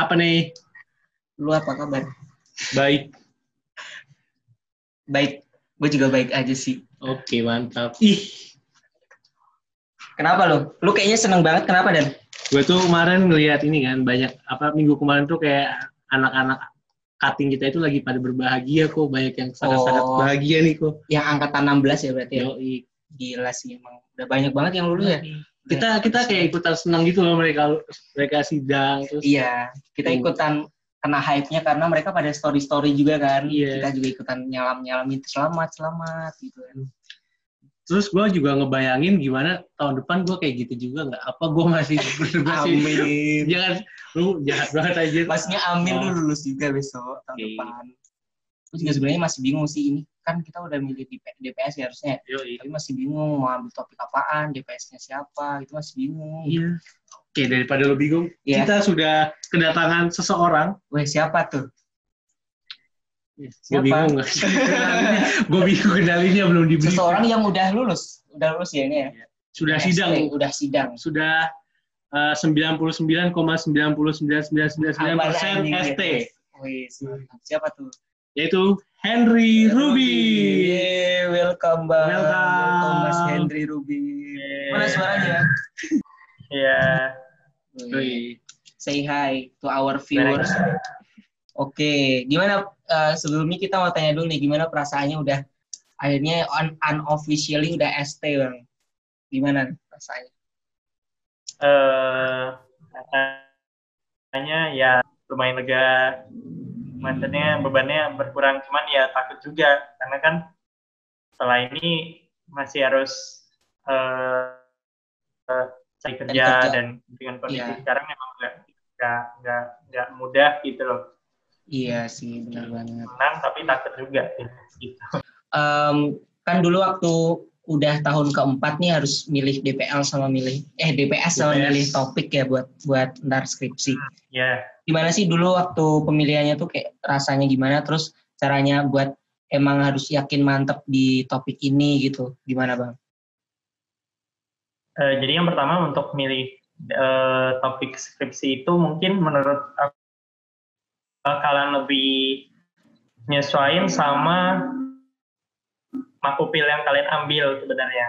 Apa nih? lu apa kabar? Baik. Baik, gue juga baik aja sih. Oke, mantap. Ih, Kenapa lu? Lu kayaknya seneng banget, kenapa Dan? gue tuh kemarin ngeliat ini kan, banyak, apa, minggu kemarin tuh kayak anak-anak cutting kita itu lagi pada berbahagia kok, banyak yang sangat-sangat Oh. bahagia nih kok. Yang angkatan 16 ya berarti ya? Yoi. Gila sih emang. Udah banyak banget yang lulus ya? Kita kita kayak ikutan senang gitu loh mereka mereka sidang terus Iya, kita ikutan kena hype-nya karena mereka pada story-story juga kan. Iya. Kita juga ikutan nyalam-nyalamin selamat, selamat gitu kan. terus gue juga ngebayangin gimana tahun depan gue kayak gitu juga nggak apa gue masih masih Amin. jangan lu jahat banget aja Maksudnya amin Oh. lu lulus juga besok tahun Oke. depan. Gue juga sebenarnya masih bingung sih ini. Kan kita udah milih di DPS ya harusnya. Yoi. Tapi masih bingung mau ambil topik apaan, DPS-nya siapa, itu masih bingung. Iya. Oke, daripada lo bingung, Iya. kita sudah kedatangan seseorang. Weh, siapa tuh? Gue Siapa? bingung? Gue bingung kendalinya belum diberi. Seseorang yang udah lulus. Udah lulus ya ini ya? sudah ST, sidang, Udah sidang. sudah eh, 99,99999 Apaan persen anjing dia? ST, Wih, siapa tuh? Yaitu Henry Ruby. Yeay, welcome bang. Welcome. Mas Henry Ruby. Mana suaranya? Iya, Yoi. Say hi to our viewers. Oke, gimana eh, sebelumnya kita mau tanya dulu nih, gimana perasaannya udah akhirnya un unofficially udah ST bang? Gimana perasaannya? eh rasanya ya lumayan lega. Maksudnya bebannya berkurang, cuman ya takut juga karena kan setelah ini masih harus eh eh, cari kerja kerja. dan dengan kondisi Iya. sekarang memang nggak nggak nggak mudah gitu loh. Iya sih, benar banget. Senang tapi takut juga gitu. Em, kan dulu waktu udah tahun keempat nih harus milih DPL sama milih eh DPS sama DPS. milih topik ya buat buat ntar skripsi. Ya, Gimana sih dulu waktu pemilihannya tuh kayak rasanya gimana? Terus caranya buat emang harus yakin mantep di topik ini gitu. Gimana bang? Eh, jadi yang pertama untuk milih eh, topik skripsi itu mungkin menurut aku bakalan lebih nyesuaiin sama makupil yang kalian ambil sebenarnya.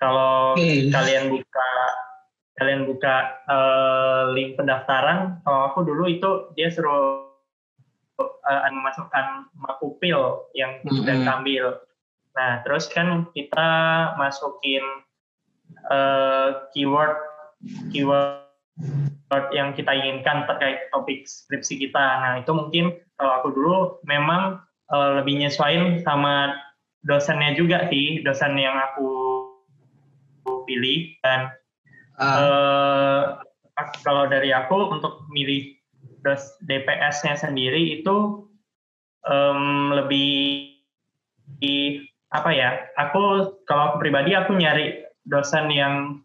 Kalau Oke. kalian buka kalian buka eh, link pendaftaran, kalau aku dulu itu dia suruh eh, memasukkan makupil yang sudah Mhm. kita ambil. Nah, terus kan kita masukin eh, keyword keyword yang kita inginkan terkait topik skripsi kita. Nah, itu mungkin kalau aku dulu memang eh, lebih nyesuaiin sama dosennya juga sih, dosen yang aku pilih dan Ah, eh, kalau dari aku untuk milih dos DPS-nya sendiri itu em, lebih di apa ya? Aku kalau aku pribadi aku nyari dosen yang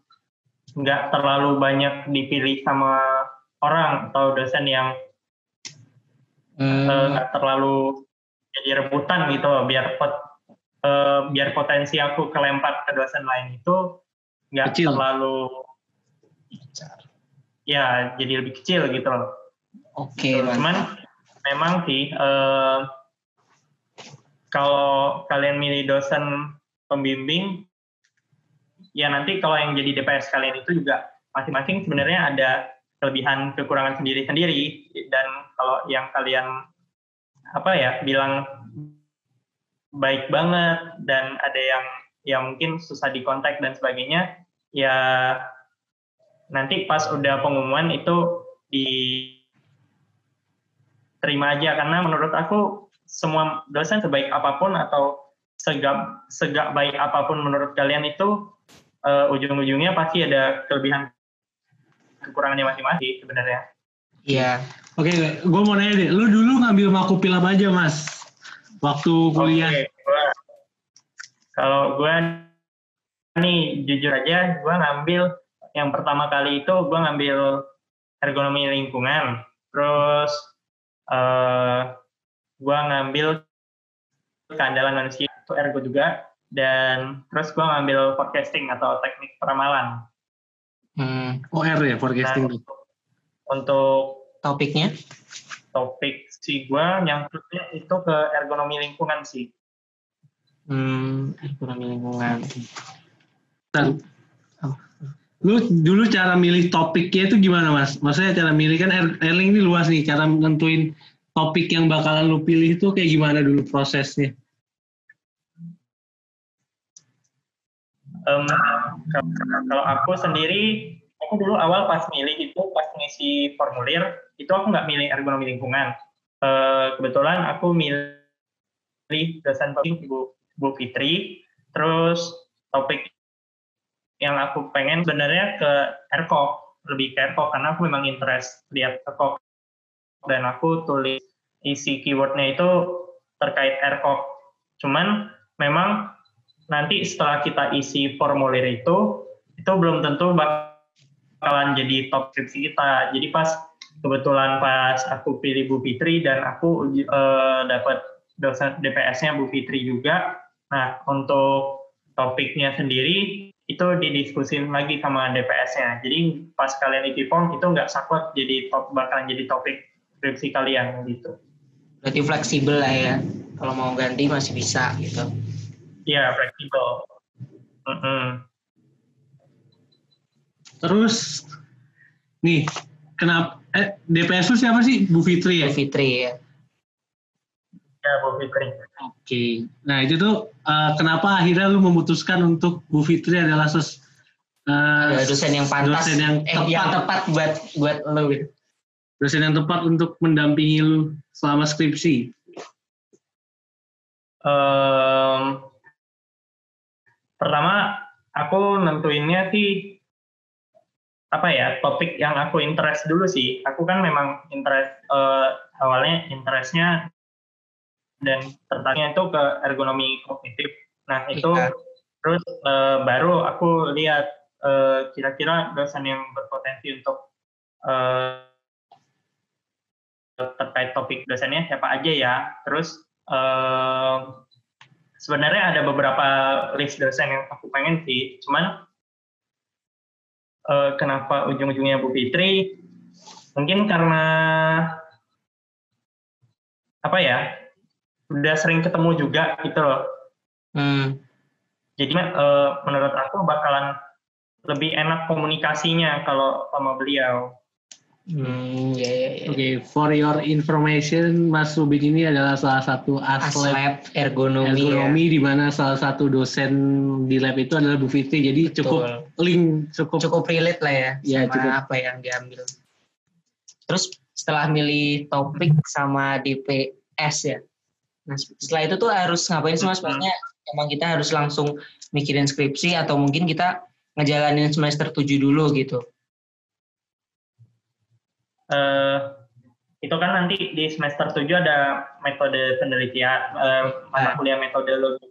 nggak terlalu banyak dipilih sama orang atau dosen yang hmm, eh, nggak terlalu jadi rebutan gitu biar pot, eh, biar potensi aku kelempar ke dosen lain itu nggak terlalu ya jadi lebih kecil gitu loh. Oke, mantap. Cuman memang sih eh, kalau kalian milih dosen pembimbing ya nanti kalau yang jadi DPS kalian itu juga masing-masing sebenarnya ada kelebihan kekurangan sendiri-sendiri dan kalau yang kalian apa ya bilang baik banget dan ada yang yang mungkin susah dikontak dan sebagainya ya nanti pas udah pengumuman itu diterima aja karena menurut aku semua dosen sebaik apa pun atau segak segak baik apa pun menurut kalian itu eh, ujung-ujungnya pasti ada kelebihan kekurangannya masing-masing sebenarnya. Iya. Oke, gue mau nanya deh, lu dulu ngambil makupil apa aja mas? Waktu kuliah? Kalau gue nih jujur aja, gue ngambil yang pertama kali itu gue ngambil ergonomi lingkungan, terus eh gue ngambil keandalan manusia itu ergo juga, dan terus gue ngambil forecasting atau teknik peramalan. Hmm, OR ya, Nah, forecasting tuh. untuk- untuk topiknya topik si gue yang itu ke ergonomi lingkungan sih hmm ergonomi lingkungan Dan, lu dulu cara milih topiknya itu gimana mas? Maksudnya cara milih kan Er- Erling ini luas nih, cara nentuin topik yang bakalan lu pilih itu kayak gimana dulu prosesnya? Kalau kalau aku sendiri aku dulu awal pas milih itu pas ngisi formulir itu aku nggak milih ergonomi lingkungan Eh, kebetulan aku milih dosen penting Bu, Bu Fitri. Terus topik yang aku pengen sebenarnya ke ERKOK lebih ke ERKOK karena aku memang interest lihat ERKOK dan aku tulis isi keywordnya itu terkait ERKOK cuman memang nanti setelah kita isi formulir itu itu belum tentu bakalan jadi top skripsi kita. Jadi pas kebetulan pas aku pilih Bu Fitri dan aku eh, dapat dosen DPS-nya Bu Fitri juga. Nah untuk topiknya sendiri itu didiskusin lagi sama DPS-nya jadi pas kalian isi form itu nggak saklek jadi top bakalan jadi topik skripsi kalian gitu. Berarti fleksibel lah ya. Kalau mau ganti masih bisa gitu. Iya, fleksibel. Mm-mm. Terus nih, kenapa eh, DPS lu siapa sih? Bu Fitri ya? Bu Fitri ya Ya, Bu Fitri. Oke. Nah, itu tuh eh, kenapa akhirnya lu memutuskan untuk Bu Fitri adalah sos eh, Ada dosen yang pantas dosen yang eh, tepat, yang tepat buat buat lo gitu dosen yang tepat untuk mendampingi lu selama skripsi. Em, pertama, aku nentuinnya sih apa ya topik yang aku interest dulu sih. Aku kan memang interest eh, awalnya interestnya dan tertariknya itu ke ergonomi kognitif. Nah itu Iya. terus eh, baru aku lihat eh, kira-kira dosen yang berpotensi untuk eh, terkait topik dosennya siapa aja ya. Terus eh, sebenarnya ada beberapa list dosen yang aku pengen sih, cuman eh, kenapa ujung-ujungnya Bu Fitri? Mungkin karena apa ya? Udah sering ketemu juga gitu loh. hmm. Jadi eh, menurut aku bakalan lebih enak komunikasinya kalau sama beliau. Hmm, ya, ya, ya. Oke, for your information, Mas Rubin ini adalah salah satu aslab Aslab ergonomi, ergonomi di mana salah satu dosen di lab itu adalah Bu Fitri. Jadi Betul. cukup link, cukup, ya. Cukup relate lah ya, Ya, sama cukup. apa yang diambil. Terus setelah milih topik sama DPS ya. Nah, setelah itu tuh harus ngapain sih Mas? Maksudnya emang kita harus langsung mikirin skripsi atau mungkin kita ngejalanin semester 7 dulu gitu. Eh itu kan nanti di semester 7 ada metode penelitian, eh, mata Ah. kuliah metodologi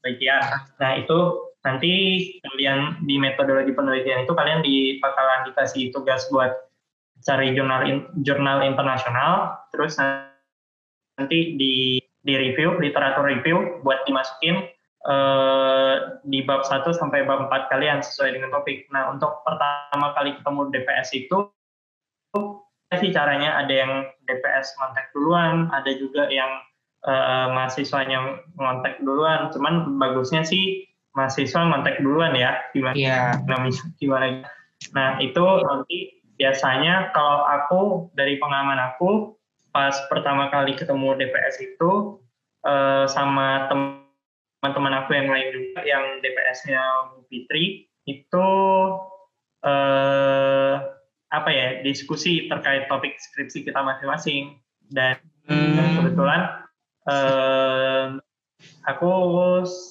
penelitian. Nah itu nanti kalian di metodologi penelitian itu kalian di bakalan dikasih tugas buat cari jurnal in- jurnal internasional, terus nanti di di review literatur review buat dimasukin eh, di bab 1 sampai bab 4 kalian sesuai dengan topik. Nah untuk pertama kali ketemu DPS itu sih caranya ada yang DPS kontak duluan, ada juga yang eh, mahasiswanya ngontek duluan. Cuman bagusnya sih mahasiswa ngontek duluan ya, gimana? Iya. Gimana? gimana. Nah itu nanti biasanya kalau aku dari pengalaman aku pas pertama kali ketemu DPS itu eh, sama teman-teman aku yang lain juga yang DPS-nya Bu Fitri itu eh, apa ya diskusi terkait topik skripsi kita masing-masing. Dan Hmm, kebetulan eh, aku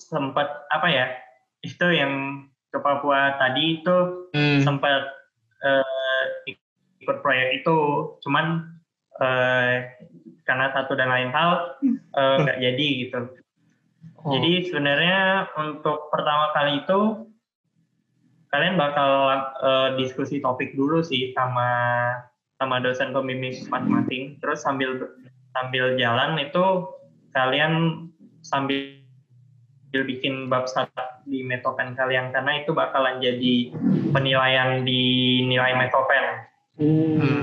sempat apa ya itu yang ke Papua tadi itu hmm, sempat eh, ikut proyek itu. Cuman eh, karena satu dan lain hal eh, nggak jadi gitu. Oh, jadi sebenarnya untuk pertama kali itu kalian bakal eh, diskusi topik dulu sih sama sama dosen pembimbing masing-masing. Terus sambil sambil jalan itu kalian sambil bikin bab satu di metopen kalian karena itu bakalan jadi penilaian di nilai metopen. Hmm.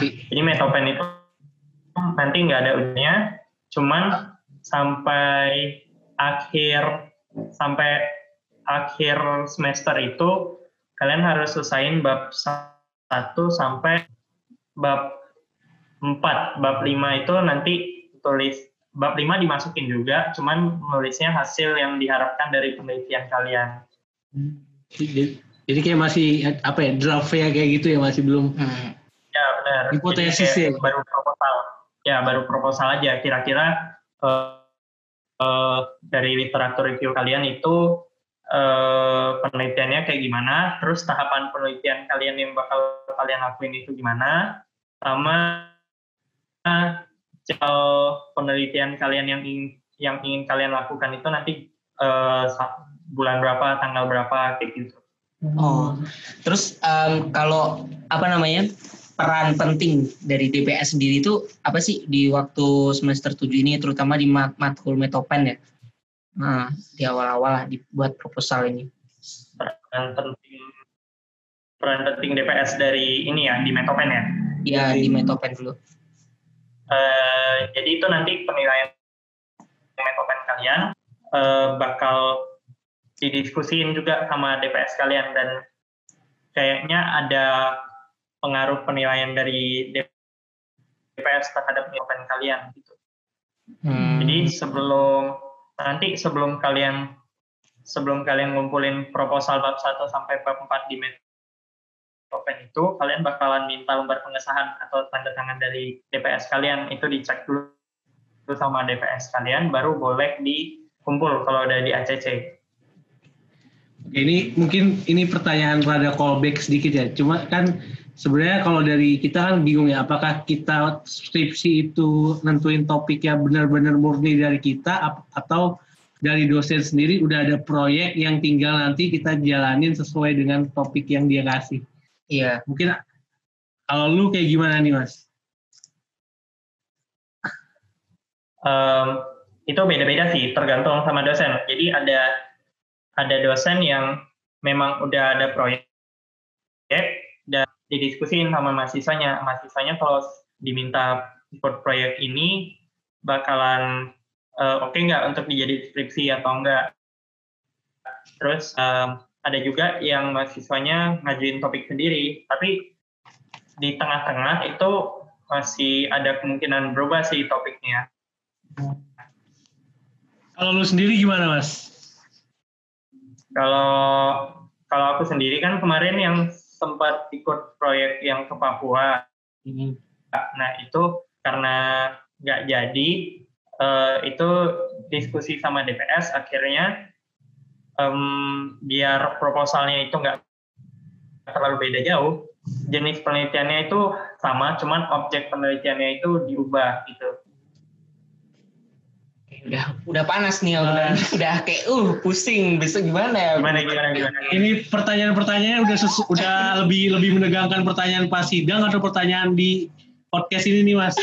Jadi metopen itu nanti nggak ada ujungnya, cuman sampai akhir sampai akhir semester itu kalian harus selesaiin bab 1 sampai bab 4. Bab 5 itu nanti tulis bab 5 dimasukin juga, cuman nulisnya hasil yang diharapkan dari penelitian kalian. Jadi, jadi kayak masih apa ya draft ya kayak gitu ya masih belum Hmm. Ya benar. Hipotesis ya? Baru proposal. Ya baru proposal aja. Kira-kira eh, eh, dari literatur review kalian itu eh, penelitiannya kayak gimana? Terus tahapan penelitian kalian yang bakal kalian lakuin itu gimana? Sama jadwal penelitian kalian yang ingin yang ingin kalian lakukan itu nanti sa- bulan berapa, tanggal berapa, kayak gitu. Oh, terus em, kalau apa namanya peran penting dari DPS sendiri itu apa sih di waktu semester 7 ini, terutama di mat- matkul metopen ya? Nah, di awal-awal lah dibuat proposal ini. peran penting peran penting DPS dari ini ya di Metopen ya. Ya di metopen dulu. Eh, jadi itu nanti penilaian Metopen kalian eh, bakal didiskusiin juga sama DPS kalian dan kayaknya ada pengaruh penilaian dari DPS terhadap Metopen kalian gitu. Hmm. Jadi sebelum nanti sebelum kalian sebelum kalian ngumpulin proposal bab 1 sampai bab 4 di Metopen itu kalian bakalan minta lembar pengesahan atau tanda tangan dari DPS kalian itu dicek dulu dulu sama DPS kalian baru boleh dikumpul kalau udah di ACC. Ini mungkin ini pertanyaan rada callback sedikit ya. Cuma kan sebenarnya kalau dari kita kan bingung ya, apakah kita skripsi itu nentuin topiknya benar-benar murni dari kita atau dari dosen sendiri udah ada proyek yang tinggal nanti kita jalanin sesuai dengan topik yang dia kasih. Iya. Mungkin kalau lu kayak gimana nih mas? Em, itu beda-beda sih tergantung sama dosen. Jadi ada ada dosen yang memang udah ada proyek didiskusin sama mahasiswanya. Mahasiswanya kalau diminta ikut proyek ini bakalan eh, oke nggak untuk dijadi skripsi atau enggak. Terus em, ada juga yang mahasiswanya ngajuin topik sendiri, tapi di tengah-tengah itu masih ada kemungkinan berubah sih topiknya. Kalau lu sendiri gimana mas? Kalau kalau aku sendiri kan kemarin yang sempat ikut proyek yang ke Papua. Nah itu karena nggak jadi, eh, itu diskusi sama DPS akhirnya em, biar proposalnya itu nggak terlalu beda jauh, jenis penelitiannya itu sama, cuman objek penelitiannya itu diubah gitu. Udah udah panas nih, udah, udah kayak uh pusing. Besok gimana ya? Gimana gimana gimana? Ini pertanyaan-pertanyaannya udah sesu- udah lebih lebih menegangkan pertanyaan pas sidang atau pertanyaan di podcast ini nih mas?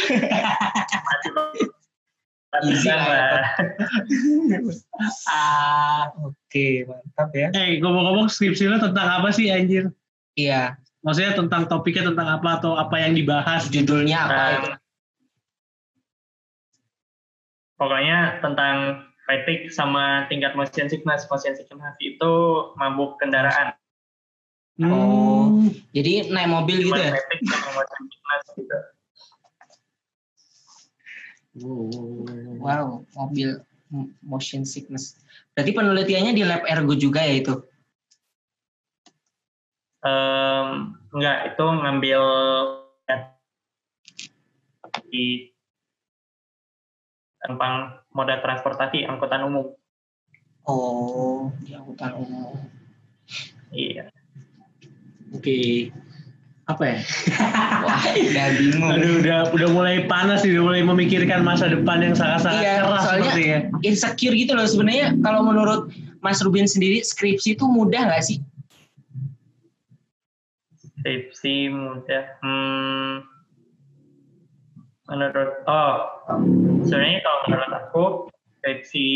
Easy lah ya. Ah, oke, mantap ya. Eh ngomong-ngomong skripsi lo tentang apa sih anjir? Iya, Maksudnya tentang topiknya tentang apa atau apa yang dibahas? judulnya apa Nah, itu? Pokoknya tentang fatigue sama tingkat motion sickness. Motion sickness itu mabuk kendaraan. Oh. Hmm. Jadi naik mobil gitu Cuman ya? fatigue sama motion sickness gitu. Wow, mobil motion sickness. Berarti penelitiannya di lab ergo juga ya itu? Em, enggak, itu ngambil di tentang moda transportasi angkutan umum. Oh, di angkutan umum. Iya. Oke. Apa ya? Wah, udah bingung. Aduh, udah udah mulai panas nih, udah mulai memikirkan masa depan yang sangat-sangat Iya, keras soalnya- sepertinya. Insecure gitu loh sebenarnya. Kalau menurut Mas Rubin sendiri, skripsi itu mudah nggak sih? Skripsi mudah. Hmm, menurut oh sebenarnya kalau menurut aku skripsi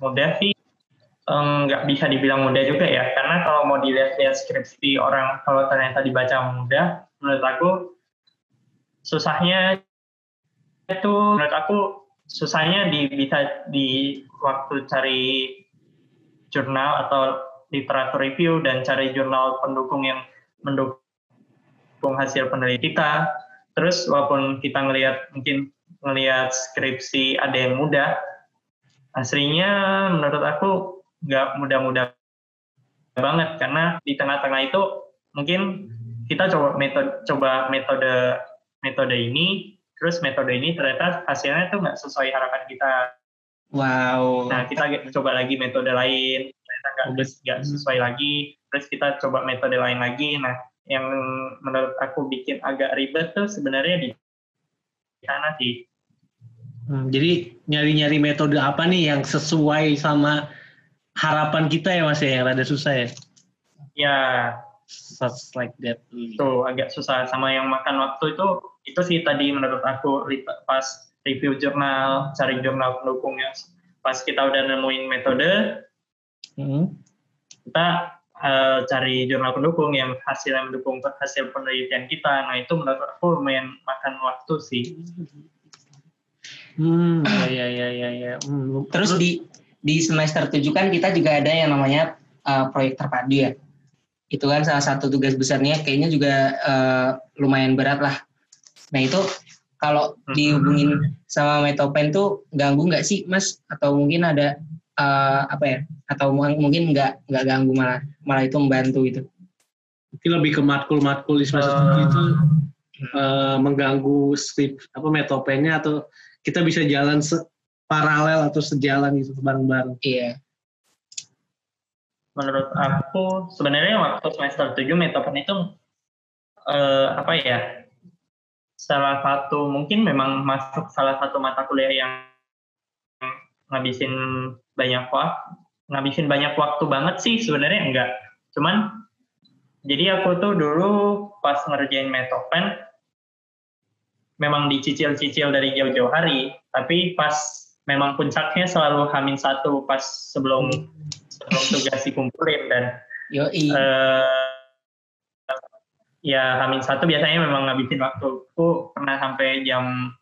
mudah sih nggak bisa dibilang mudah juga ya. Karena kalau mau dilihat-lihat skripsi orang kalau ternyata dibaca mudah menurut aku susahnya itu menurut aku susahnya di bisa di waktu cari jurnal atau literatur review dan cari jurnal pendukung yang mendukung hasil penelitian kita terus walaupun kita ngelihat mungkin ngelihat skripsi ada yang mudah aslinya menurut aku nggak mudah-mudah banget. Karena di tengah-tengah itu mungkin kita coba metode coba metode metode ini terus metode ini ternyata hasilnya tuh nggak sesuai harapan kita. Wow. Nah kita coba lagi metode lain ternyata nggak nggak sesuai lagi terus kita coba metode lain lagi. Nah yang menurut aku bikin agak ribet tuh sebenarnya di sana sih Hmm, jadi nyari-nyari metode apa nih yang sesuai sama harapan kita ya mas ya yang rada susah ya? Ya. Such like that. Tuh agak susah sama yang makan waktu itu itu sih tadi menurut aku pas review jurnal cari jurnal pendukungnya pas kita udah nemuin metode hmm. kita uh, cari jurnal pendukung yang hasilnya mendukung hasil penelitian kita nah itu menurut aku lumayan makan waktu sih Hmm, ya ya ya ya. Hmm. Terus di di semester 7 kan kita juga ada yang namanya uh, proyek terpadu ya. Itu kan salah satu tugas besarnya kayaknya juga uh, lumayan berat lah. Nah itu kalau hmm. dihubungin sama Metopen tuh ganggu nggak sih Mas? Atau mungkin ada uh, apa ya? Atau mungkin nggak nggak ganggu malah malah itu membantu itu? Mungkin lebih ke matkul-matkul di semester uh, itu uh, mengganggu skrip apa Metopennya atau kita bisa jalan paralel atau sejalan gitu bareng-bareng. Iya. Menurut aku sebenarnya waktu semester 7 metopen itu eh, apa ya? Salah satu mungkin memang masuk salah satu mata kuliah yang ngabisin banyak waktu ngabisin banyak waktu banget sih sebenarnya enggak. Cuman jadi aku tuh dulu pas ngerjain metopen memang dicicil-cicil dari jauh-jauh hari, tapi pas memang puncaknya selalu hamin satu pas sebelum sebelum tugas dikumpulin dan Yoi. Uh, ya hamin satu biasanya memang ngabisin waktu. Aku pernah sampai jam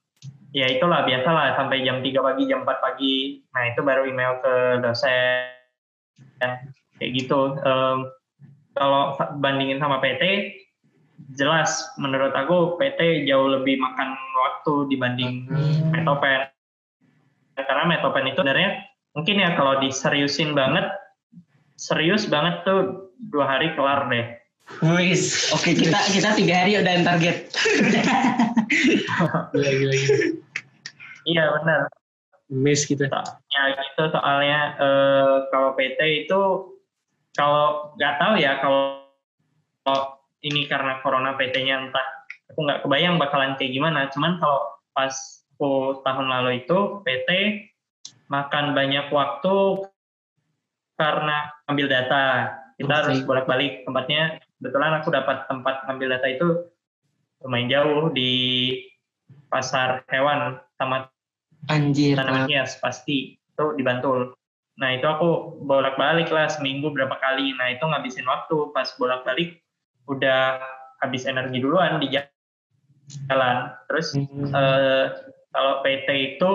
ya itulah biasalah sampai jam 3 pagi jam 4 pagi. Nah itu baru email ke dosen kayak gitu. Um, kalau bandingin sama PT jelas menurut aku PT jauh lebih makan waktu dibanding hmm. Metopen. Karena Metopen itu sebenarnya mungkin ya kalau diseriusin banget, serius banget tuh dua hari kelar deh. Wis, oke kita kita tiga hari udah target. gila, gila, gila. Iya benar. Miss kita. Ya gitu soalnya eh, kalau PT itu kalau nggak tahu ya kalau ini karena corona PT-nya entah aku nggak kebayang bakalan kayak gimana. Cuman kalau pas aku tahun lalu itu PT makan banyak waktu karena ambil data. Kita okay. harus bolak-balik tempatnya. Kebetulan aku dapat tempat ambil data itu lumayan jauh di pasar hewan tamat Anjir. Tanaman hias pasti itu di Bantul. Nah itu aku bolak-balik lah seminggu berapa kali. Nah itu ngabisin waktu pas bolak-balik udah habis energi duluan di jalan. Terus hmm. uh, kalau PT itu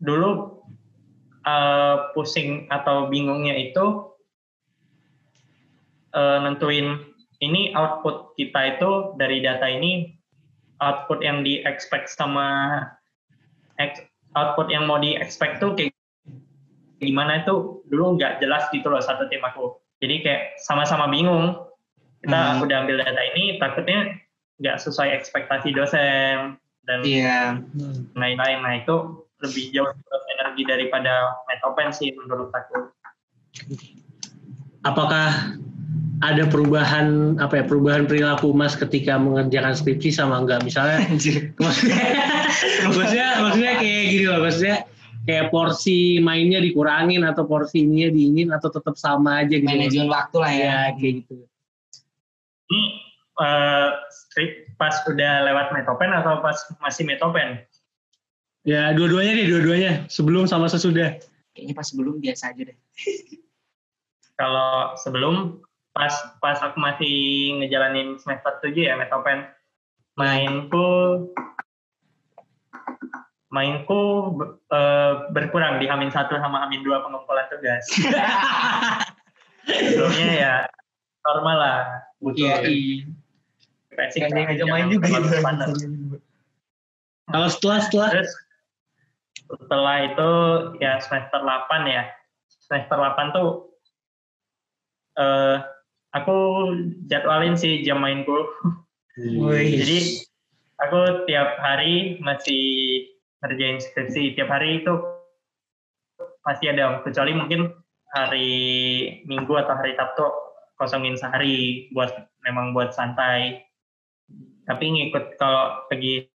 dulu uh, pusing atau bingungnya itu uh, nentuin ini output kita itu dari data ini output yang di expect sama output yang mau di expect tuh kayak gimana itu dulu nggak jelas gitu loh satu tim aku jadi kayak sama-sama bingung. Kita hmm. udah ambil data ini, takutnya nggak sesuai ekspektasi dosen dan yeah. lain-lain. Nah itu lebih jauh energi daripada metopen sih menurut aku. Apakah ada perubahan apa ya perubahan perilaku mas ketika mengerjakan skripsi sama enggak misalnya maksudnya maksudnya maksudnya kayak gini loh maksudnya kayak porsi mainnya dikurangin atau porsi porsinya diingin atau tetap sama aja gitu. Manajemen waktu lah ya, ya kayak gitu. Ini uh, pas udah lewat metopen atau pas masih metopen? Ya dua-duanya deh, dua-duanya sebelum sama sesudah. Kayaknya pas sebelum biasa aja deh. Kalau sebelum pas pas aku masih ngejalanin semester 7 ya Metopen mainku mainku uh, berkurang di Hamin satu sama Hamin dua pengumpulan tugas. Sebelumnya ya normal lah. Butuh iya, iya. Basic ngajak main juga. Kalau setelah setelah Terus, setelah itu ya semester 8 ya. Semester 8 tuh uh, aku jadwalin sih jam mainku. Jadi aku tiap hari masih ngerjain skripsi. Tiap hari itu pasti ada kecuali mungkin hari Minggu atau hari Sabtu kosongin sehari buat memang buat santai. Tapi ngikut kalau pergi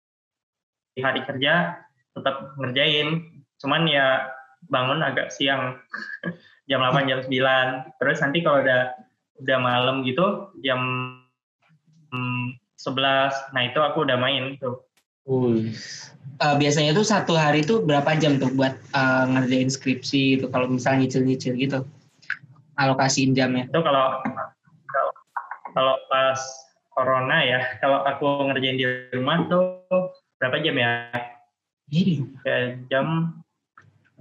hari kerja tetap ngerjain. Cuman ya bangun agak siang. Jam 8 jam 9 terus nanti kalau udah udah malam gitu jam hmm, 11 nah itu aku udah main tuh. Uh, biasanya tuh satu hari tuh berapa jam tuh buat uh, ngerjain skripsi itu kalau misalnya nyicil-nyicil gitu alokasiin jamnya. Itu kalau kalau pas corona ya kalau aku ngerjain di rumah tuh berapa jam ya? Jadi. ya jam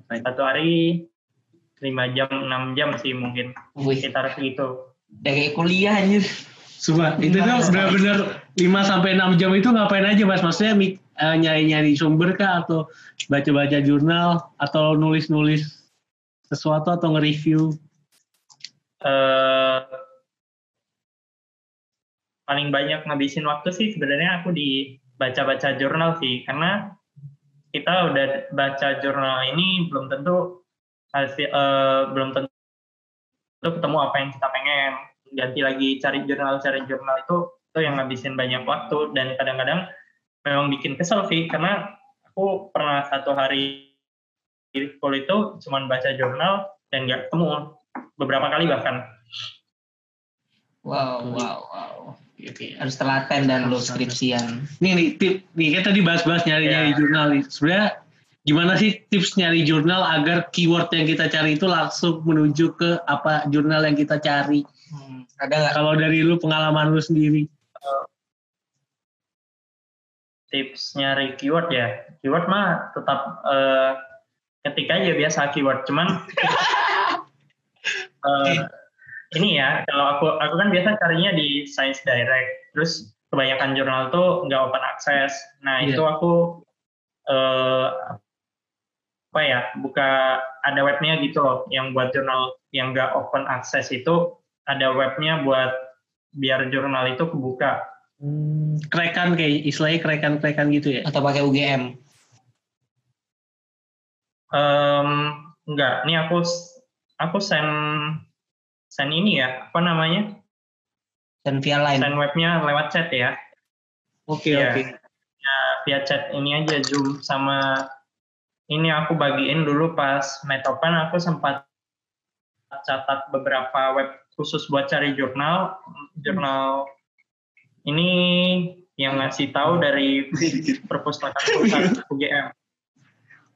satu hari lima jam enam jam sih mungkin Wih. sekitar segitu kayak kuliah anjir. Sumpah, itu tuh benar-benar 5 sampai 6 jam itu ngapain aja Mas? Maksudnya uh, nyari-nyari sumber kah? Atau baca-baca jurnal? Atau nulis-nulis sesuatu? Atau nge-review? Uh, paling banyak ngabisin waktu sih sebenarnya aku di baca-baca jurnal sih. Karena kita udah baca jurnal ini belum tentu hasil uh, belum tentu ketemu apa yang kita pengen ganti lagi cari jurnal cari jurnal itu itu yang ngabisin banyak waktu dan kadang-kadang memang bikin kesel sih karena aku pernah satu hari di school itu cuma baca jurnal dan nggak ketemu beberapa kali bahkan wow wow wow Oke, okay. harus telaten dan lo skripsian. Nih nih tip nih kita tadi bahas-bahas nyari-nyari yeah. jurnal. Sebenarnya gimana sih tips nyari jurnal agar keyword yang kita cari itu langsung menuju ke apa jurnal yang kita cari? Hmm. Ada nggak? Kalau dari lu pengalaman lu sendiri? Tips nyari keyword ya. Keyword mah tetap uh, ketik aja biasa keyword. Cuman uh, ini ya, kalau aku aku kan biasa carinya di Science Direct. Terus kebanyakan jurnal tuh nggak open access. Nah yeah. itu aku uh, apa ya buka ada webnya gitu loh yang buat jurnal yang nggak open access itu ada webnya buat biar jurnal itu kebuka. Hmm, kerekan kayak istilahnya kerekan-kerekan gitu ya? Atau pakai UGM? Um, enggak, ini aku aku send send ini ya, apa namanya? Send via line. Send webnya lewat chat ya. Oke okay, ya. oke. Okay. Ya, via chat ini aja Zoom sama ini aku bagiin dulu pas Metopen aku sempat catat beberapa web khusus buat cari jurnal. Jurnal ini yang ngasih tahu dari perpustakaan UGM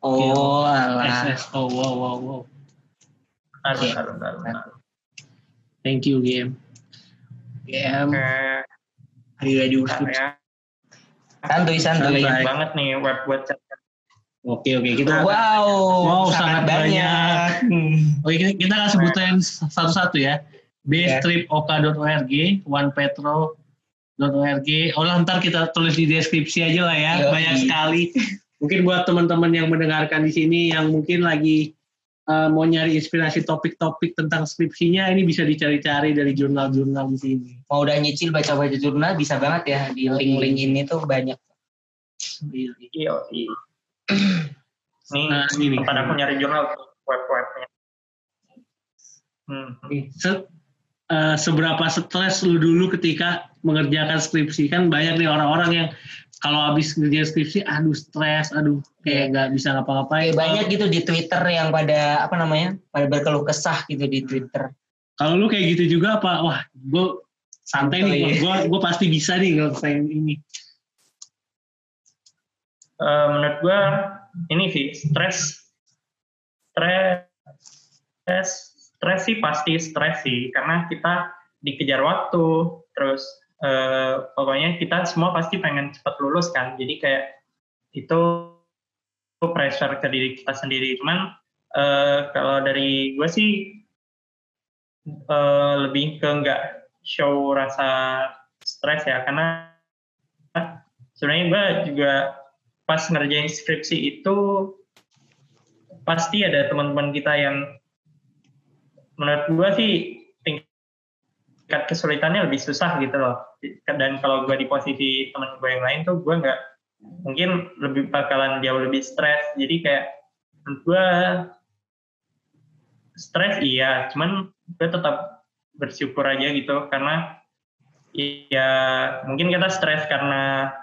oh alah. Oh wow wow wow. Aduh, aduh, aduh, aduh. thank you UGM UGM ayo ayo ya. santuy santuy. Banyak banget nih web buat cari Oke oke kita wow wow sangat, sangat banyak. banyak. Oke kita, kita akan sebutin satu-satu ya bstripoka.org, onepetro.org. Oh lah, ntar kita tulis di deskripsi aja lah ya, Yo, banyak sekali. Mungkin buat teman-teman yang mendengarkan di sini yang mungkin lagi uh, mau nyari inspirasi topik-topik tentang skripsinya, ini bisa dicari-cari dari jurnal-jurnal di sini. Mau udah nyicil baca-baca jurnal bisa banget ya di link-link ini tuh banyak. Iya, iya. Nih, nah, ini tempat aku nyari jurnal web-webnya. Hmm. Set, uh, seberapa stres lu dulu ketika mengerjakan skripsi? Kan banyak nih orang-orang yang kalau habis ngerjain skripsi aduh stres aduh kayak nggak bisa ngapa-ngapain. Banyak gitu di Twitter yang pada apa namanya pada berkeluh kesah gitu di Twitter. Kalau lu kayak gitu juga apa? Wah gue santai nih gue gue pasti bisa nih ngelakuin ini uh, menurut gue ini sih stres stres stres sih pasti stres sih karena kita dikejar waktu terus eh, pokoknya kita semua pasti pengen cepat lulus kan jadi kayak itu pressure ke diri kita sendiri. Cuman eh, kalau dari gue sih eh, lebih ke nggak show rasa stres ya karena sebenarnya gue juga pas ngerjain skripsi itu pasti ada teman-teman kita yang menurut gue sih tingkat kesulitannya lebih susah gitu loh. Dan kalau gue di posisi teman gue yang lain tuh gue nggak mungkin lebih bakalan jauh lebih stres. Jadi kayak gue stres iya cuman gue tetap bersyukur aja gitu. Karena ya mungkin kita stres karena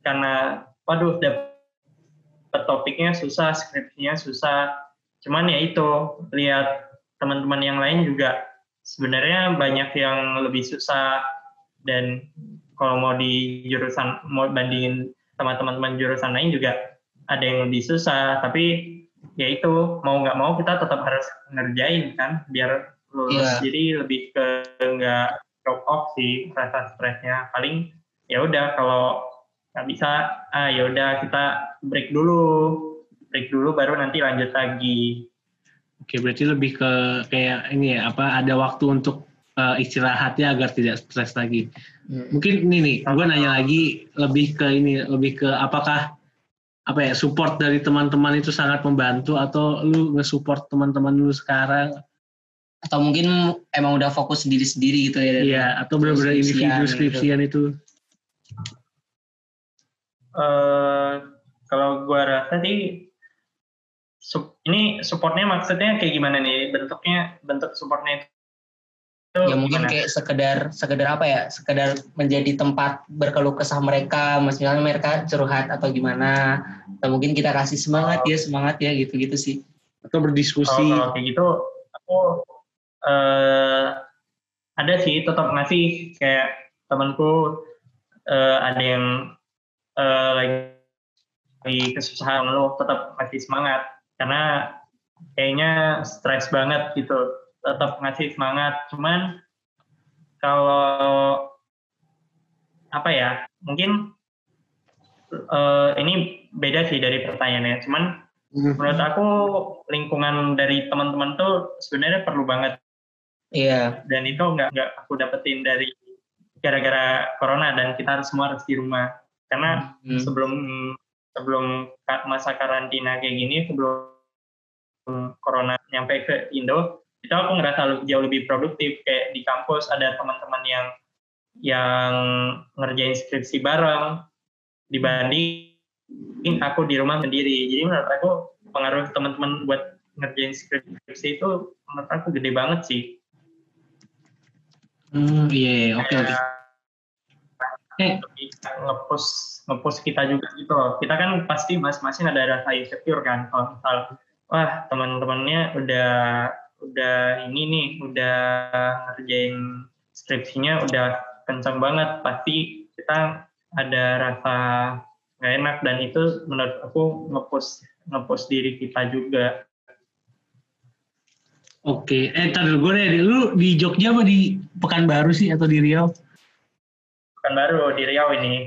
karena waduh dapat topiknya susah skripsinya susah. Cuman ya itu lihat teman-teman yang lain juga. Sebenarnya banyak yang lebih susah. Dan kalau mau di jurusan mau bandingin sama teman-teman jurusan lain juga ada yang lebih susah. Tapi ya itu mau nggak mau kita tetap harus ngerjain kan biar lulus yeah. jadi lebih ke nggak drop off sih rasa stresnya. Paling ya udah kalau nggak bisa ah ya udah kita break dulu break dulu baru nanti lanjut lagi Oke, berarti lebih ke kayak ini ya, apa ada waktu untuk uh, istirahatnya agar tidak stres lagi. Hmm. Mungkin ini nih, gue nanya lagi lebih ke ini, lebih ke apakah apa ya support dari teman-teman itu sangat membantu atau lu nge-support teman-teman lu sekarang atau mungkin emang udah fokus sendiri-sendiri gitu ya iya atau benar-benar individu skripsian gitu. itu uh, kalau gue rasa sih ini supportnya maksudnya kayak gimana nih? Bentuknya bentuk supportnya itu ya mungkin gimana? kayak sekedar sekedar apa ya? Sekedar menjadi tempat berkeluh kesah mereka misalnya mereka curhat atau gimana. Atau mungkin kita kasih semangat oh. ya semangat ya gitu gitu sih. Atau berdiskusi. Oh, kalau kayak gitu aku uh, ada sih tetap ngasih kayak temanku uh, ada yang uh, lagi kesusahan lo tetap masih semangat. Karena kayaknya stres banget gitu tetap ngasih semangat. Cuman kalau apa ya mungkin uh, ini beda sih dari pertanyaannya. Cuman mm-hmm. menurut aku lingkungan dari teman-teman tuh sebenarnya perlu banget. Iya. Yeah. dan itu nggak nggak aku dapetin dari gara-gara corona dan kita harus semua harus di rumah karena mm-hmm. sebelum sebelum masa karantina kayak gini sebelum corona nyampe ke Indo itu aku ngerasa jauh lebih produktif. Kayak di kampus ada teman-teman yang yang ngerjain skripsi bareng. Dibanding aku di rumah sendiri. Jadi menurut aku pengaruh teman-teman buat ngerjain skripsi itu menurut aku gede banget sih. Hmm iya, iya. oke oke eh. ngepus ngepus kita juga gitu loh. Kita kan pasti masing-masing ada rasa insecure kan kalau misal wah teman-temannya udah udah ini nih udah ngerjain skripsinya udah kencang banget. Pasti kita ada rasa nggak enak dan itu menurut aku ngepus ngepus diri kita juga. Oke, eh tadi gue nih, lu di Jogja apa di Pekanbaru sih atau di Riau? Baru di Riau ini.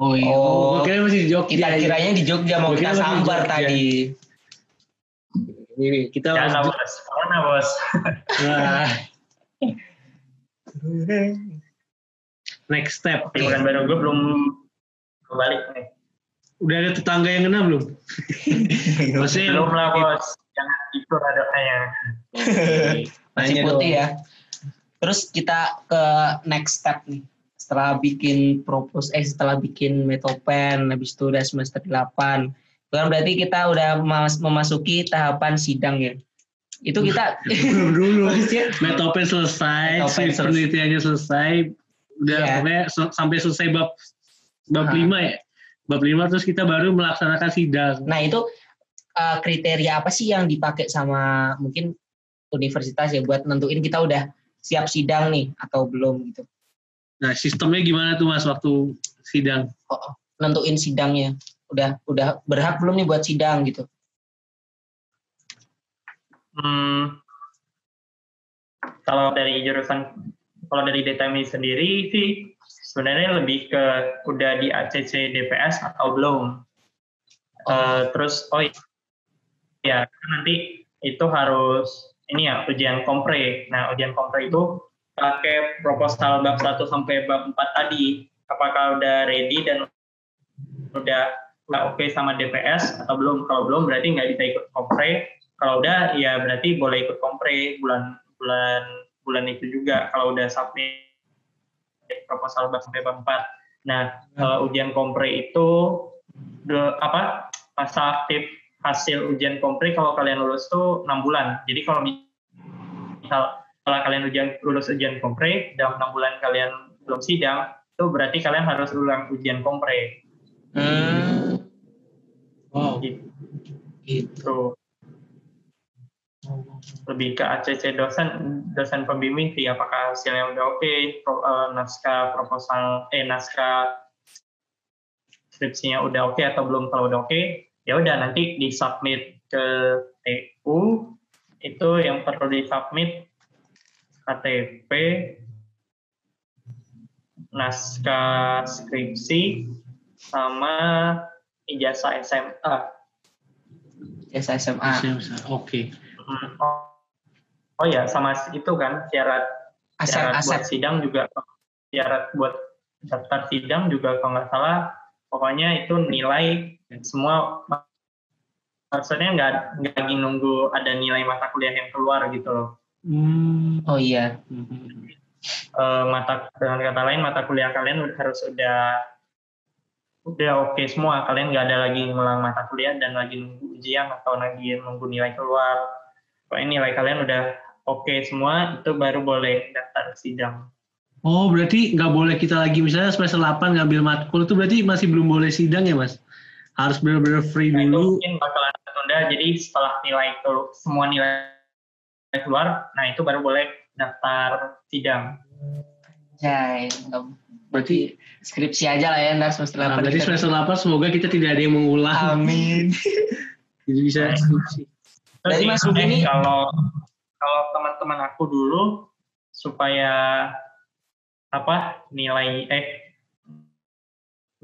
Oh iya. Oh, kira masih di Jogja. Kita kiranya di Jogja mau kita sambar tadi. Ini kita Jangan bos. Mana bos? Nah. Next step. Tapi bukan baru gue belum kembali nih. Udah ada tetangga yang kena belum? Maksudnya belum lah bos. Jangan itu adanya. Masih putih ya. Terus kita ke next step nih setelah bikin propose eh setelah bikin metopen habis itu udah semester 8 itu kan berarti kita udah memasuki tahapan sidang ya? Itu kita belum dulu metopen selesai metopen si penelitiannya selesai. Udah yeah. pokoknya sampai selesai bab bab lima ya? Bab lima terus kita baru melaksanakan sidang. Nah itu uh, kriteria apa sih yang dipakai sama mungkin universitas ya buat nentuin kita udah siap sidang nih atau belum gitu Nah, sistemnya gimana tuh Mas waktu sidang? Oh, nentuin sidangnya. Udah udah berhak belum nih buat sidang gitu? Hmm, kalau dari jurusan, kalau dari DTMI sendiri sih sebenarnya lebih ke udah di ACC DPS atau belum. Uh, terus oh ya nanti itu harus ini ya ujian kompre. Nah ujian kompre itu pakai proposal bab 1 sampai bab 4 tadi. Apakah udah ready dan udah nggak oke okay sama DPS atau belum? Kalau belum berarti nggak bisa ikut kompre. Kalau udah ya berarti boleh ikut kompre bulan bulan bulan itu juga. Kalau udah submit proposal bab sampai bab 4. Nah, uh, ujian kompre itu de, apa masa aktif hasil ujian kompre kalau kalian lulus tuh enam bulan. Jadi kalau misal kalau kalian ujian lulus ujian kompre dalam enam bulan kalian belum sidang, itu berarti kalian harus ulang ujian kompre. Hmm. Wow. Gitu. Gitu. Lebih ke ACC dosen dosen pembimbing sih apakah hasilnya udah oke, okay, pro, uh, naskah proposal eh naskah skripsinya udah oke okay atau belum kalau udah oke okay, ya udah nanti di submit ke TU itu yang perlu di submit KTP naskah skripsi sama ijazah SMA. Ijazah SMA. Oke. Okay. Oh, oh ya, sama itu kan syarat syarat buat sidang juga syarat buat daftar sidang juga kalau nggak salah pokoknya itu nilai semua maksudnya nggak nggak lagi nunggu ada nilai mata kuliah yang keluar gitu loh. Hmm. Oh iya. Uh, mata dengan kata lain mata kuliah kalian harus udah udah oke okay semua. Kalian nggak ada lagi ngulang mata kuliah dan lagi nunggu ujian atau lagi nunggu nilai keluar. Pokoknya nilai kalian udah oke okay semua itu baru boleh daftar sidang. Oh berarti nggak boleh kita lagi misalnya semester 8 ngambil matkul itu berarti masih belum boleh sidang ya mas? Harus benar-benar free nah, dulu. itu mungkin bakalan tunda. Jadi setelah nilai itu semua nilai keluar nah itu baru boleh daftar sidang Jai, berarti skripsi aja lah ya ntar semester 8. Nah, berarti semester 8 semoga kita tidak ada yang mengulang. Amin. Jadi bisa skripsi. Terus Jadi Mas ini kalau kalau teman-teman aku dulu supaya apa nilai eh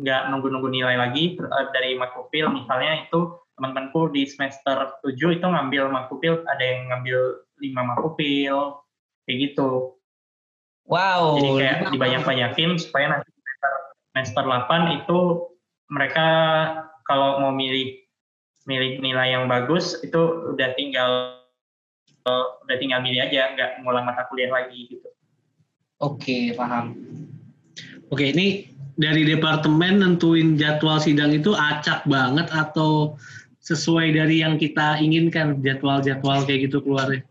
nggak nunggu-nunggu nilai lagi dari makupil misalnya itu teman-temanku di semester 7 itu ngambil makupil ada yang ngambil 5 makupil kayak gitu Wow. Jadi kayak dibanyak-banyakin supaya nanti semester, semester 8 itu mereka kalau mau milih milih nilai yang bagus itu udah tinggal udah tinggal milih aja, nggak ngulang mata kuliah lagi gitu. Oke, paham. Oke, ini dari departemen nentuin jadwal sidang itu acak banget atau sesuai dari yang kita inginkan jadwal-jadwal kayak gitu keluarnya?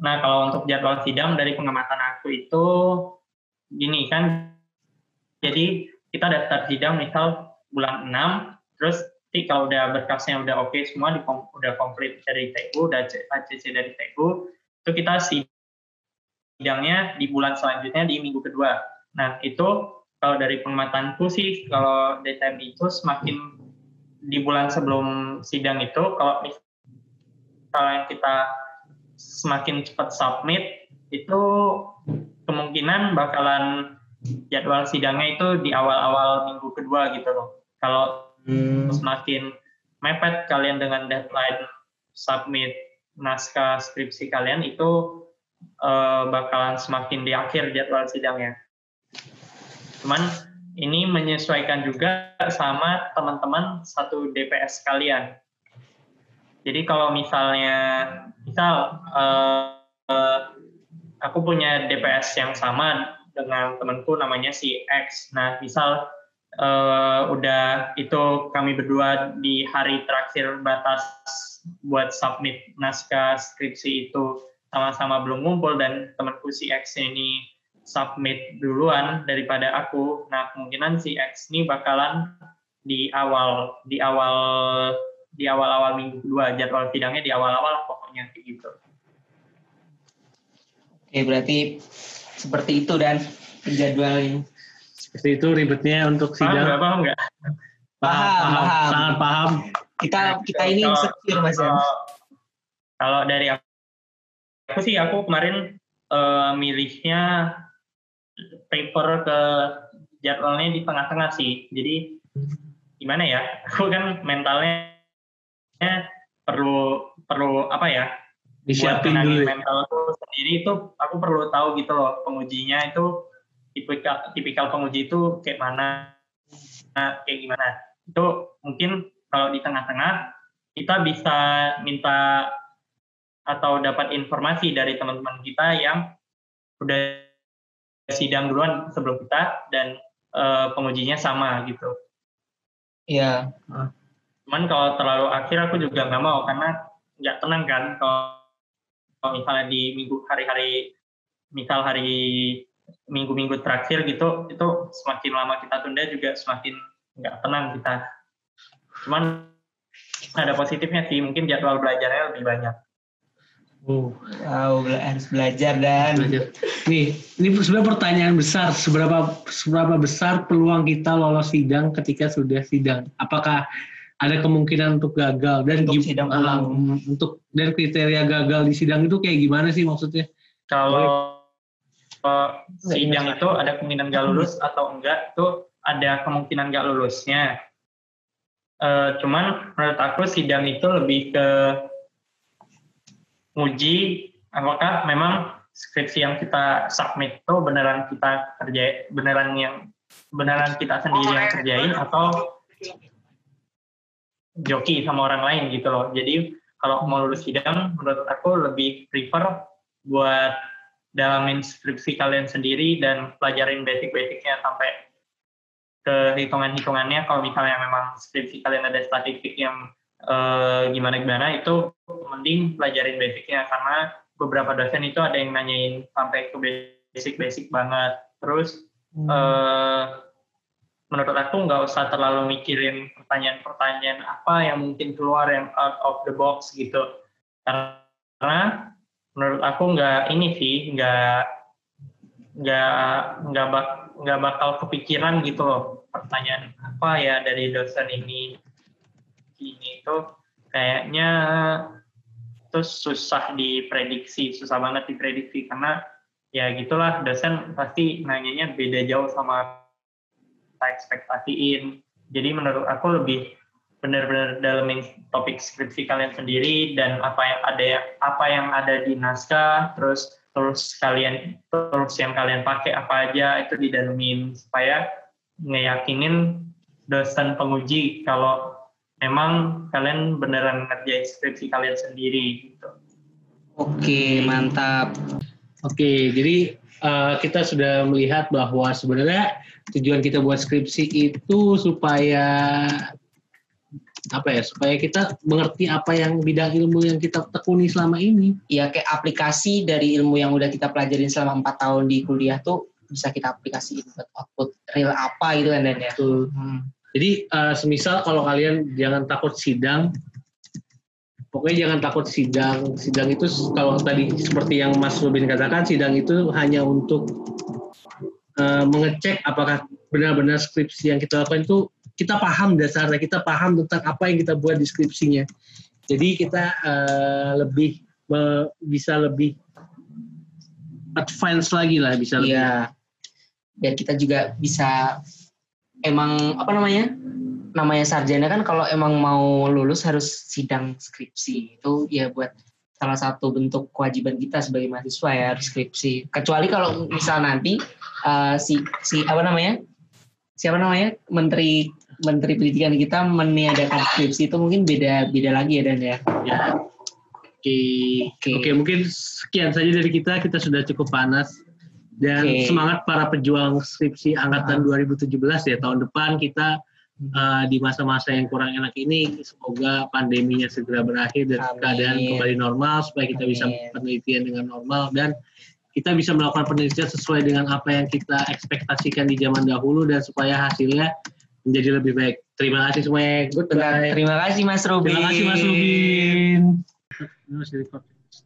Nah, kalau untuk jadwal sidang dari pengamatan aku itu gini kan, jadi kita daftar sidang misal bulan 6, terus nanti kalau udah berkasnya udah oke okay, semua, di, udah komplit dari TU, udah ACC dari TU, itu kita sidangnya di bulan selanjutnya di minggu kedua. Nah, itu kalau dari pengamatanku sih, kalau DTM itu semakin di bulan sebelum sidang itu, kalau misalnya kita semakin cepat submit itu kemungkinan bakalan jadwal sidangnya itu di awal-awal minggu kedua gitu loh. Kalau hmm. semakin mepet kalian dengan deadline submit naskah skripsi kalian itu uh, bakalan semakin di akhir jadwal sidangnya. Cuman ini menyesuaikan juga sama teman-teman satu DPS kalian. Jadi kalau misalnya, misal uh, uh, aku punya DPS yang sama dengan temanku namanya si X. Nah, misal uh, udah itu kami berdua di hari terakhir batas buat submit naskah skripsi itu sama-sama belum ngumpul dan temanku si X ini submit duluan daripada aku. Nah, kemungkinan si X ini bakalan di awal di awal di awal-awal minggu kedua jadwal sidangnya di awal-awal pokoknya kayak gitu. Oke berarti seperti itu dan jadwalnya. Seperti itu ribetnya untuk sidang. Paham nggak? Paham nggak? Paham, paham, paham. Sangat paham. Kita kita ini insecure mas ya. Kalau dari aku sih aku kemarin uh, milihnya paper ke jadwalnya di tengah-tengah sih. Jadi gimana ya? Aku kan mentalnya perlu perlu apa ya? Disiapin dulu. ya. mental aku sendiri itu aku perlu tahu gitu loh pengujinya itu tipikal tipikal penguji itu kayak mana nah, kayak gimana. Itu mungkin kalau di tengah-tengah kita bisa minta atau dapat informasi dari teman-teman kita yang udah sidang duluan sebelum kita dan uh, pengujinya sama gitu. Iya. Cuman kalau terlalu akhir aku juga nggak mau karena nggak tenang kan kalau, kalau misalnya di minggu hari-hari misal hari minggu-minggu terakhir gitu itu semakin lama kita tunda juga semakin nggak tenang kita. Cuman ada positifnya sih mungkin jadwal belajarnya lebih banyak. Oh, Wow, bela- harus belajar dan belajar. Nih, ini sebenarnya pertanyaan besar. Seberapa seberapa besar peluang kita lolos sidang ketika sudah sidang? Apakah ada kemungkinan untuk gagal dan Untuk sidang ah, ulang. untuk dan kriteria gagal di sidang itu kayak gimana sih maksudnya? Kalau uh, sidang itu ada kemungkinan nggak lulus atau enggak itu ada kemungkinan nggak lulusnya. Eh, cuman menurut aku sidang itu lebih ke nguji apakah memang skripsi yang kita submit itu beneran kita kerja beneran yang beneran kita sendiri yang kerjain atau joki sama orang lain gitu loh. Jadi kalau mau lulus sidang menurut aku lebih prefer buat dalamin skripsi kalian sendiri dan pelajarin basic-basicnya sampai ke hitungan-hitungannya. Kalau misalnya memang skripsi kalian ada statistik yang eh, gimana-gimana itu mending pelajarin basicnya. Karena beberapa dosen itu ada yang nanyain sampai ke basic-basic banget. Terus eh, menurut aku nggak usah terlalu mikirin pertanyaan-pertanyaan apa yang mungkin keluar yang out of the box gitu. Karena menurut aku nggak ini sih nggak nggak nggak bak nggak bakal kepikiran gitu loh pertanyaan apa ya dari dosen ini ini itu. Kayaknya itu susah diprediksi susah banget diprediksi karena ya gitulah dosen pasti nanyanya beda jauh sama kita ekspektasiin jadi menurut aku lebih benar-benar dalamin topik skripsi kalian sendiri dan apa yang ada apa yang ada di naskah terus terus kalian terus yang kalian pakai apa aja itu didalemin supaya ngeyakinin dosen penguji kalau memang kalian beneran ngerjain skripsi kalian sendiri gitu. Oke, mantap. Oke, jadi eh, kita sudah melihat bahwa sebenarnya tujuan kita buat skripsi itu supaya apa ya? Supaya kita mengerti apa yang bidang ilmu yang kita tekuni selama ini. Ya kayak aplikasi dari ilmu yang udah kita pelajarin selama empat tahun di kuliah tuh bisa kita aplikasiin buat output real apa gitu kan Dan ya. Tuh. Hmm. Jadi eh, semisal kalau kalian jangan takut sidang, pokoknya jangan takut sidang. Sidang itu kalau tadi seperti yang Mas Rubin katakan, sidang itu hanya untuk eh, mengecek apakah benar-benar skripsi yang kita lakukan itu kita paham dasarnya, kita paham tentang apa yang kita buat di skripsinya. Jadi kita eh, lebih me- bisa lebih advance lagi lah, bisa lebih. Iya. Biar kita juga bisa emang apa namanya? Namanya sarjana kan kalau emang mau lulus harus sidang skripsi. Itu ya buat salah satu bentuk kewajiban kita sebagai mahasiswa ya harus skripsi. Kecuali kalau misal nanti eh, si si apa namanya? Siapa namanya? Menteri Menteri Pendidikan kita meniadakan skripsi itu mungkin beda beda lagi ya Dan ya. Ya. Oke. Oke. Oke, mungkin sekian saja dari kita. Kita sudah cukup panas. Dan Oke. semangat para pejuang skripsi angkatan 2017 ya. Tahun depan kita uh, di masa-masa yang kurang enak ini semoga pandeminya segera berakhir dan Amin. keadaan kembali normal supaya kita bisa Amin. penelitian dengan normal dan kita bisa melakukan penelitian sesuai dengan apa yang kita ekspektasikan di zaman dahulu dan supaya hasilnya menjadi lebih baik. Terima kasih semuanya. Benar. Goodbye. Terima kasih Mas Rubin. Terima kasih Mas Rubin.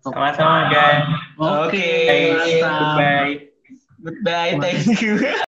Sama-sama guys. Oke. Goodbye. Goodbye, thank you.